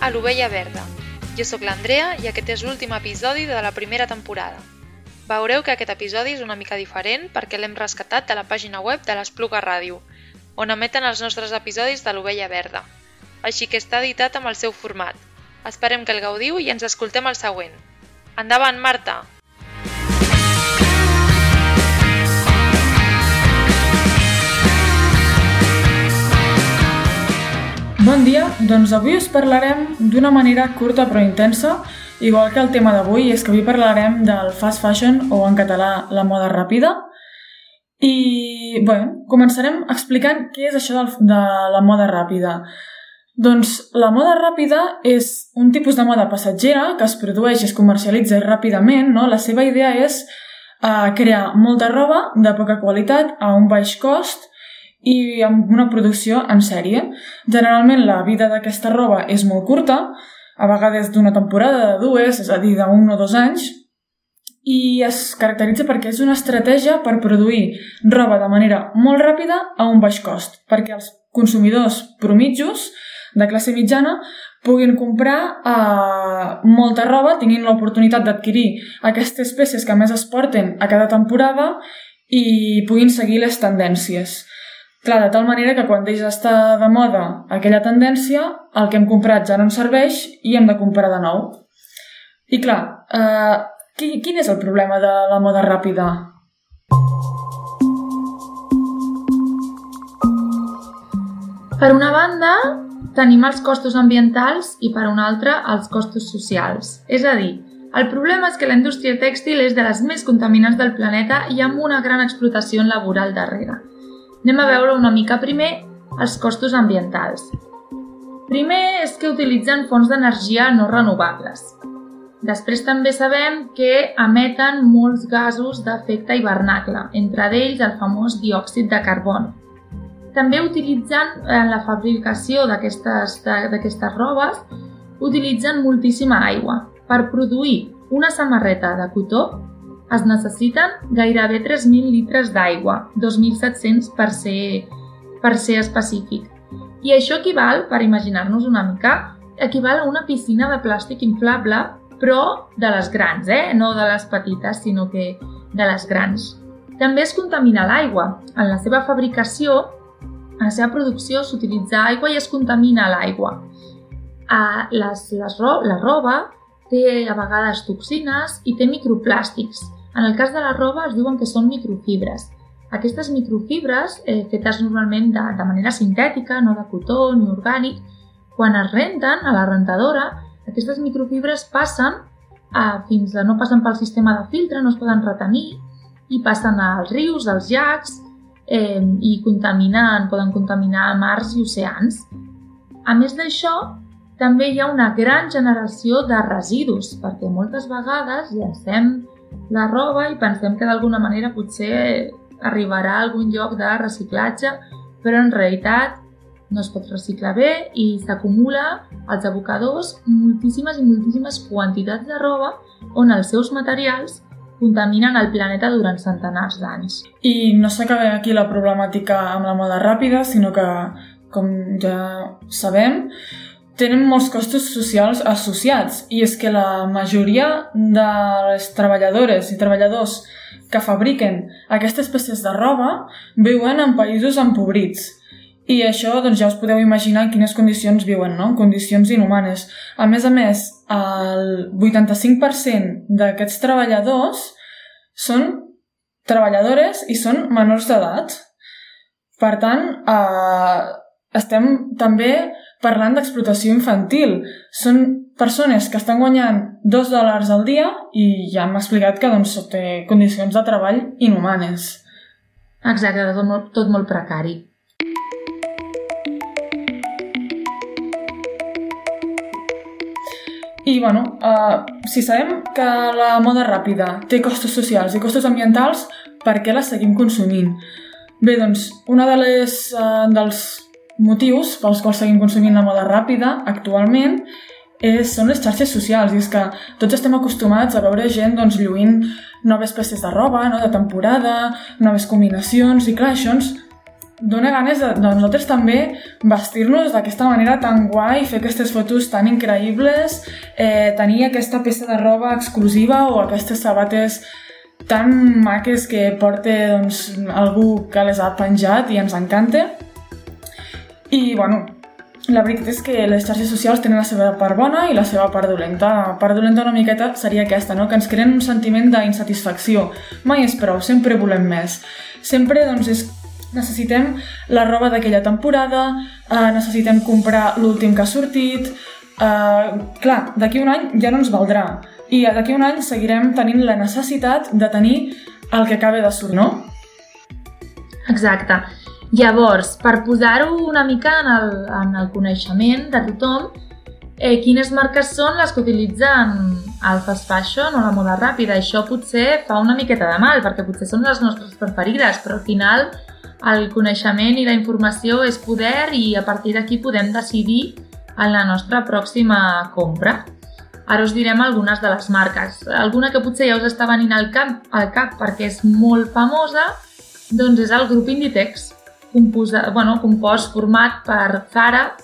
a l'Ovella Verda. Jo sóc l'Andrea i aquest és l'últim episodi de la primera temporada. Veureu que aquest episodi és una mica diferent perquè l'hem rescatat de la pàgina web de l'Espluga Ràdio, on emeten els nostres episodis de l'Ovella Verda. Així que està editat amb el seu format. Esperem que el gaudiu i ens escoltem el següent. Endavant, Marta! Bon dia, doncs avui us parlarem d'una manera curta però intensa, igual que el tema d'avui, és que avui parlarem del fast fashion o en català la moda ràpida. I, bé, començarem explicant què és això de la moda ràpida. Doncs la moda ràpida és un tipus de moda passatgera que es produeix i es comercialitza ràpidament, no? La seva idea és uh, crear molta roba de poca qualitat a un baix cost i amb una producció en sèrie. Generalment la vida d'aquesta roba és molt curta, a vegades d'una temporada, de dues, és a dir, d'un o dos anys, i es caracteritza perquè és una estratègia per produir roba de manera molt ràpida a un baix cost, perquè els consumidors promitjos de classe mitjana puguin comprar eh, molta roba, tinguin l'oportunitat d'adquirir aquestes peces que més es porten a cada temporada i puguin seguir les tendències. Clar, de tal manera que quan deixa d'estar de moda aquella tendència, el que hem comprat ja no ens serveix i hem de comprar de nou. I clar, eh, quin és el problema de la moda ràpida? Per una banda, tenim els costos ambientals i per una altra els costos socials. És a dir, el problema és que la indústria tèxtil és de les més contaminants del planeta i amb una gran explotació laboral darrere. Anem a veure una mica primer els costos ambientals. Primer és que utilitzen fonts d'energia no renovables. Després també sabem que emeten molts gasos d'efecte hivernacle, entre ells el famós diòxid de carboni. També utilitzen en la fabricació d'aquestes robes utilitzen moltíssima aigua. Per produir una samarreta de cotó es necessiten gairebé 3.000 litres d'aigua, 2.700 per ser, per ser específic. I això equival, per imaginar-nos una mica, equival a una piscina de plàstic inflable, però de les grans, eh? no de les petites, sinó que de les grans. També es contamina l'aigua. En la seva fabricació, en la seva producció, s'utilitza aigua i es contamina l'aigua. Les, les, la roba té a vegades toxines i té microplàstics, en el cas de la roba es diuen que són microfibres. Aquestes microfibres, eh, fetes normalment de, de manera sintètica, no de cotó ni orgànic, quan es renten a la rentadora, aquestes microfibres passen a, fins a no passen pel sistema de filtre, no es poden retenir i passen als rius, als llacs eh, i contaminen, poden contaminar mars i oceans. A més d'això, també hi ha una gran generació de residus, perquè moltes vegades llancem la roba i pensem que d'alguna manera potser arribarà a algun lloc de reciclatge, però en realitat no es pot reciclar bé i s'acumula als abocadors moltíssimes i moltíssimes quantitats de roba on els seus materials contaminen el planeta durant centenars d'anys. I no s'acaba aquí la problemàtica amb la moda ràpida, sinó que, com ja sabem, tenen molts costos socials associats i és que la majoria de les treballadores i treballadors que fabriquen aquestes peces de roba viuen en països empobrits. I això doncs, ja us podeu imaginar en quines condicions viuen, no? condicions inhumanes. A més a més, el 85% d'aquests treballadors són treballadores i són menors d'edat. Per tant, eh, estem també parlant d'explotació infantil. Són persones que estan guanyant dos dòlars al dia i ja hem explicat que doncs, té condicions de treball inhumanes. Exacte, tot molt, tot molt precari. I, bueno, uh, si sabem que la moda ràpida té costos socials i costos ambientals, per què la seguim consumint? Bé, doncs, una de les, uh, dels motius pels quals seguim consumint la moda ràpida actualment és, són les xarxes socials, i és que tots estem acostumats a veure gent doncs, lluint noves peces de roba, no? de temporada, noves combinacions, i clar, això ens dona ganes de, de nosaltres també vestir-nos d'aquesta manera tan guai, fer aquestes fotos tan increïbles, eh, tenir aquesta peça de roba exclusiva o aquestes sabates tan maques que porta doncs, algú que les ha penjat i ens encanta. I, bueno, la veritat és que les xarxes socials tenen la seva part bona i la seva part dolenta. La part dolenta una miqueta seria aquesta, no? que ens creen un sentiment d'insatisfacció. Mai és prou, sempre volem més. Sempre doncs, és necessitem la roba d'aquella temporada, eh, necessitem comprar l'últim que ha sortit... Eh, clar, d'aquí un any ja no ens valdrà. I d'aquí un any seguirem tenint la necessitat de tenir el que acaba de sortir, no? Exacte. Llavors, per posar-ho una mica en el, en el coneixement de tothom, eh, quines marques són les que utilitzen el fast fashion o la moda ràpida. Això potser fa una miqueta de mal, perquè potser són les nostres preferides, però al final el coneixement i la informació és poder i a partir d'aquí podem decidir en la nostra pròxima compra. Ara us direm algunes de les marques. Alguna que potser ja us està venint al cap, al cap perquè és molt famosa, doncs és el grup Inditex composa, bueno, compost format per Zara,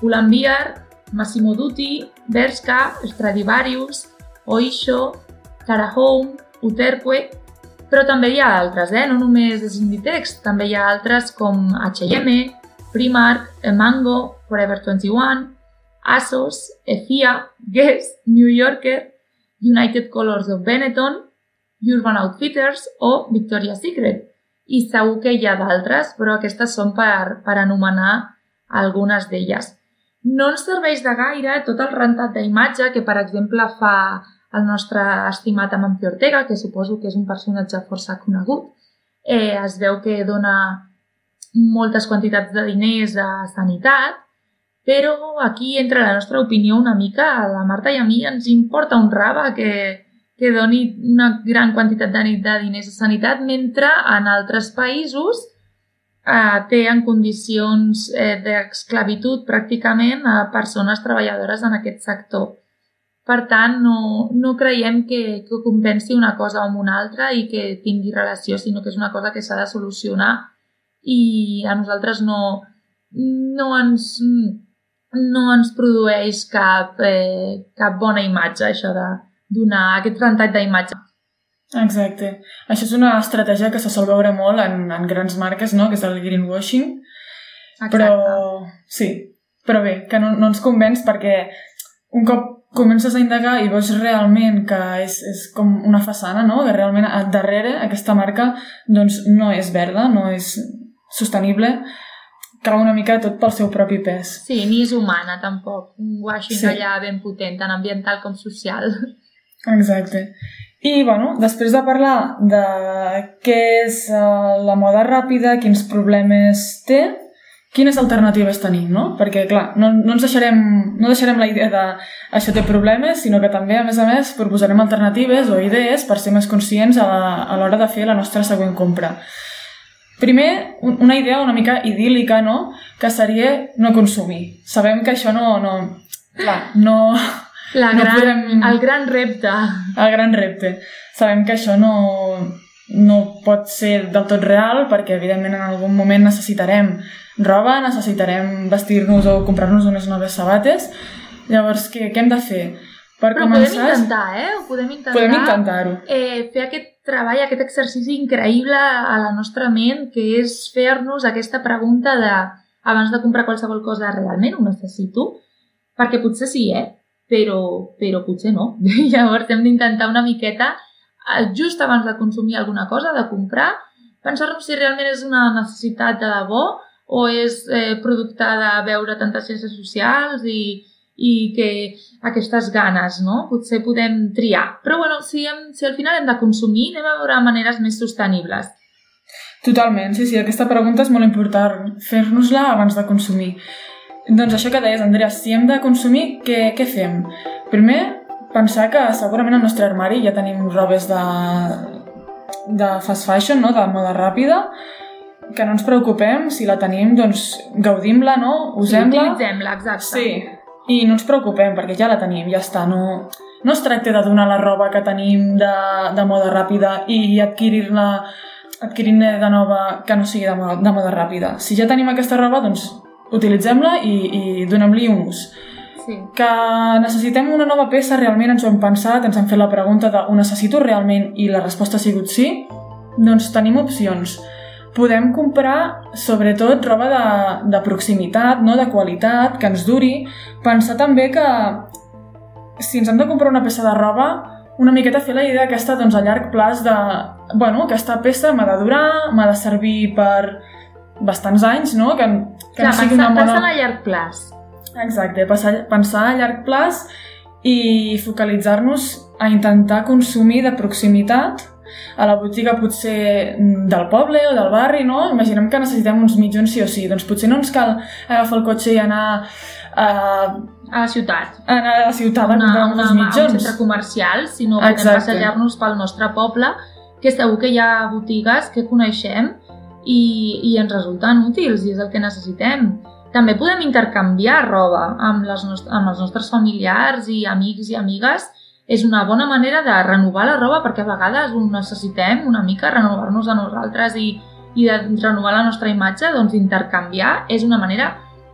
Pull&Bear, Massimo Dutti, Bershka, Stradivarius, Oisho, Zara Home, Uterque, però també hi ha altres, eh? no només és Inditex, també hi ha altres com H&M, Primark, Mango, Forever 21, ASOS, EFIA, Guess, New Yorker, United Colors of Benetton, Urban Outfitters o Victoria's Secret i segur que hi ha d'altres, però aquestes són per, per anomenar algunes d'elles. No ens serveix de gaire tot el rentat d'imatge que, per exemple, fa el nostre estimat Amancio Ortega, que suposo que és un personatge força conegut. Eh, es veu que dona moltes quantitats de diners a sanitat, però aquí entra la nostra opinió una mica. A la Marta i a mi ens importa un raba que, que doni una gran quantitat de, de diners a sanitat, mentre en altres països eh, té en condicions eh, d'esclavitud pràcticament a persones treballadores en aquest sector. Per tant, no, no creiem que, que compensi una cosa amb una altra i que tingui relació, sinó que és una cosa que s'ha de solucionar i a nosaltres no, no, ens, no ens produeix cap, eh, cap bona imatge això de, donar aquest rentat d'imatge. Exacte. Això és una estratègia que se sol veure molt en, en grans marques, no? que és el greenwashing. Exacte. Però, sí, però bé, que no, no ens convenç perquè un cop comences a indagar i veus realment que és, és com una façana, no? que realment darrere aquesta marca doncs, no és verda, no és sostenible, cau una mica tot pel seu propi pes. Sí, ni és humana tampoc. Un washing sí. allà ben potent, tant ambiental com social. Exacte. I, bueno, després de parlar de què és uh, la moda ràpida, quins problemes té, quines alternatives tenim, no? Perquè, clar, no, no ens deixarem, no deixarem la idea de això té problemes, sinó que també, a més a més, proposarem alternatives o idees per ser més conscients a l'hora de fer la nostra següent compra. Primer, una idea una mica idíl·lica, no?, que seria no consumir. Sabem que això no... no clar, no, la no gran, podem... El gran repte. El gran repte. Sabem que això no, no pot ser del tot real perquè, evidentment, en algun moment necessitarem roba, necessitarem vestir-nos o comprar-nos unes noves sabates. Llavors, què, què hem de fer? Per Però començar... podem intentar, eh? Ho podem intentar. Podem intentar-ho. Eh, fer aquest treball, aquest exercici increïble a la nostra ment, que és fer-nos aquesta pregunta de abans de comprar qualsevol cosa, realment ho necessito? Perquè potser sí, eh? Però, però potser no. Llavors hem d'intentar una miqueta, eh, just abans de consumir alguna cosa, de comprar, pensar-nos si realment és una necessitat de debò o és eh, producte de veure tantes xarxes socials i, i que aquestes ganes, no? Potser podem triar. Però bueno, si, hem, si al final hem de consumir, anem a veure maneres més sostenibles. Totalment, sí, sí, aquesta pregunta és molt important, fer-nos-la abans de consumir. Doncs això que deies, Andrea, si hem de consumir, què, què fem? Primer, pensar que segurament al nostre armari ja tenim robes de, de fast fashion, no? de moda ràpida, que no ens preocupem, si la tenim, doncs gaudim-la, no? Usem-la. Sí, utilitzem-la, exacte. Sí, i no ens preocupem, perquè ja la tenim, ja està. No, no es tracta de donar la roba que tenim de, de moda ràpida i adquirir-la adquirint de nova que no sigui de moda, de moda ràpida. Si ja tenim aquesta roba, doncs utilitzem-la i, i donem-li un ús. Sí. Que necessitem una nova peça, realment ens ho hem pensat, ens hem fet la pregunta de ho necessito realment i la resposta ha sigut sí, doncs tenim opcions. Podem comprar, sobretot, roba de, de proximitat, no? de qualitat, que ens duri. Pensar també que si ens hem de comprar una peça de roba, una miqueta fer la idea aquesta doncs, a llarg plaç de... Bueno, aquesta peça m'ha de durar, m'ha de servir per bastants anys, no? Que, que Clar, no sigui pensar, una pensar bona... a llarg plaç. Exacte, pensar, pensar a llarg plaç i focalitzar-nos a intentar consumir de proximitat a la botiga potser del poble o del barri, no? Imaginem que necessitem uns mitjons sí o sí, doncs potser no ens cal agafar el cotxe i anar a, A la ciutat. anar a la ciutat a comprar uns un mitjons. centre comercial, sinó podem passejar-nos pel nostre poble, que segur que hi ha botigues que coneixem i, i ens resulten útils i és el que necessitem. També podem intercanviar roba amb, les amb els nostres familiars i amics i amigues. És una bona manera de renovar la roba perquè a vegades ho necessitem una mica, renovar-nos a nosaltres i, i de renovar la nostra imatge, doncs intercanviar és una manera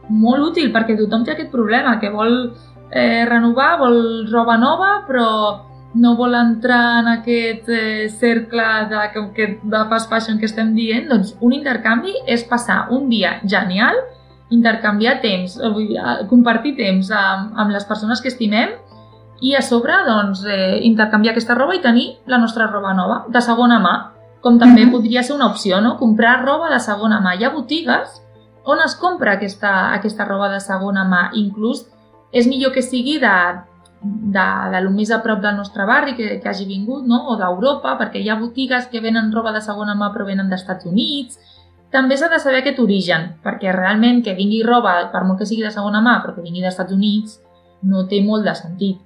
molt útil perquè tothom té aquest problema, que vol eh, renovar, vol roba nova, però no vol entrar en aquest eh, cercle de, que, de fast fashion que estem dient, doncs un intercanvi és passar un dia genial, intercanviar temps, eh, vull dir, compartir temps amb, amb les persones que estimem i a sobre doncs, eh, intercanviar aquesta roba i tenir la nostra roba nova, de segona mà, com també Mhm. podria ser una opció, no? comprar roba de segona mà. Hi ha botigues on es compra aquesta, aquesta roba de segona mà. Inclús és millor que sigui de, de, de lo més a prop del nostre barri, que, que hagi vingut, no? o d'Europa, perquè hi ha botigues que venen roba de segona mà però venen dels Estats Units. També s'ha de saber aquest origen, perquè realment que vingui roba, per molt que sigui de segona mà, però que vingui dels Estats Units, no té molt de sentit.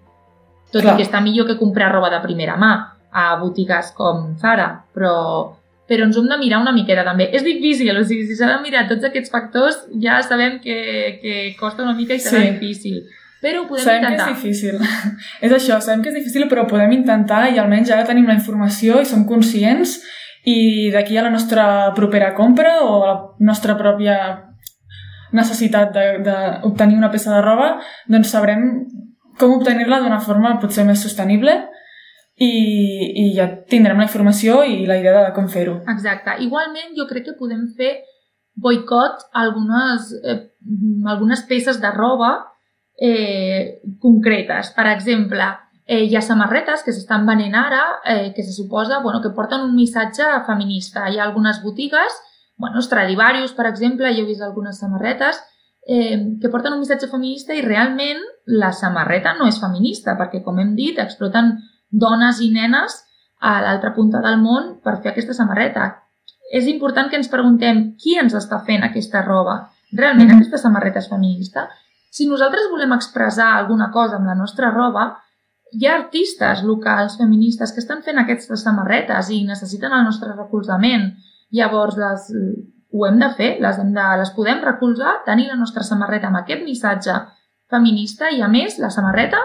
Tot Clar. i que està millor que comprar roba de primera mà a botigues com Zara, però, però ens hem de mirar una miqueta també. És difícil, o sigui, si s'ha de mirar tots aquests factors, ja sabem que, que costa una mica i serà Sí. difícil. Però ho podem Sabem intentar. que és difícil. és això, sabem que és difícil, però podem intentar i almenys ara tenim la informació i som conscients i d'aquí a la nostra propera compra o a la nostra pròpia necessitat d'obtenir una peça de roba, doncs sabrem com obtenir-la d'una forma potser més sostenible i, i ja tindrem la informació i la idea de com fer-ho. Exacte. Igualment, jo crec que podem fer boicot algunes, eh, algunes peces de roba eh, concretes. Per exemple, eh, hi ha samarretes que s'estan venent ara eh, que se suposa bueno, que porten un missatge feminista. Hi ha algunes botigues, bueno, Stradivarius, per exemple, jo he vist algunes samarretes eh, que porten un missatge feminista i realment la samarreta no és feminista perquè, com hem dit, exploten dones i nenes a l'altra punta del món per fer aquesta samarreta. És important que ens preguntem qui ens està fent aquesta roba. Realment Mhm. aquesta samarreta és feminista? Si nosaltres volem expressar alguna cosa amb la nostra roba, hi ha artistes locals feministes que estan fent aquestes samarretes i necessiten el nostre recolzament. Llavors, les, ho hem de fer, les, hem de, les podem recolzar, tenir la nostra samarreta amb aquest missatge feminista i, a més, la samarreta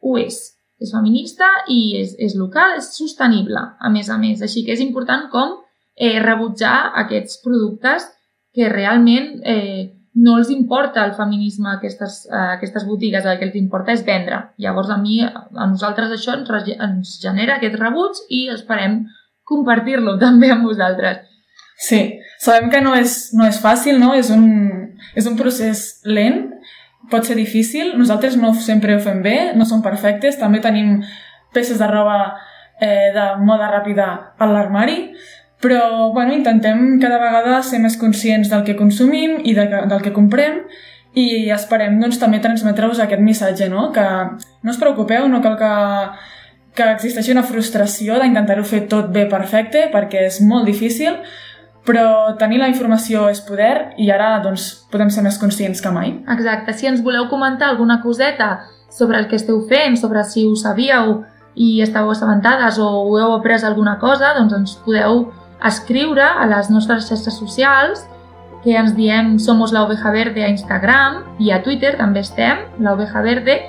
ho és. És feminista i és, és local, és sostenible, a més a més. Així que és important com eh, rebutjar aquests productes que realment eh, no els importa el feminisme a aquestes, a aquestes botigues, el que els importa és vendre. Llavors, a mi, a nosaltres això ens, ens genera aquest rebuig i esperem compartir-lo també amb vosaltres. Sí, sabem que no és, no és fàcil, no? És un, és un procés lent, pot ser difícil. Nosaltres no sempre ho fem bé, no som perfectes. També tenim peces de roba eh, de moda ràpida a l'armari, però bueno, intentem cada vegada ser més conscients del que consumim i de, del que comprem i esperem doncs, també transmetre-vos aquest missatge, no? que no us preocupeu, no cal que, que existeixi una frustració d'intentar-ho fer tot bé perfecte perquè és molt difícil, però tenir la informació és poder i ara doncs, podem ser més conscients que mai. Exacte. Si ens voleu comentar alguna coseta sobre el que esteu fent, sobre si ho sabíeu i esteu assabentades o heu après alguna cosa, doncs ens podeu escriure a les nostres xarxes socials que ens diem Somos la Oveja Verde a Instagram i a Twitter també estem, la Oveja Verde.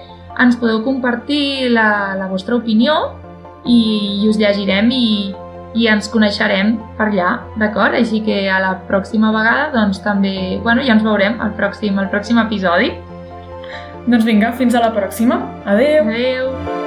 Ens podeu compartir la, la vostra opinió i, i us llegirem i, i ens coneixerem per allà, d'acord? Així que a la pròxima vegada doncs també, bueno, ja ens veurem al pròxim, al pròxim episodi. Doncs vinga, fins a la pròxima. Adeu! Adeu!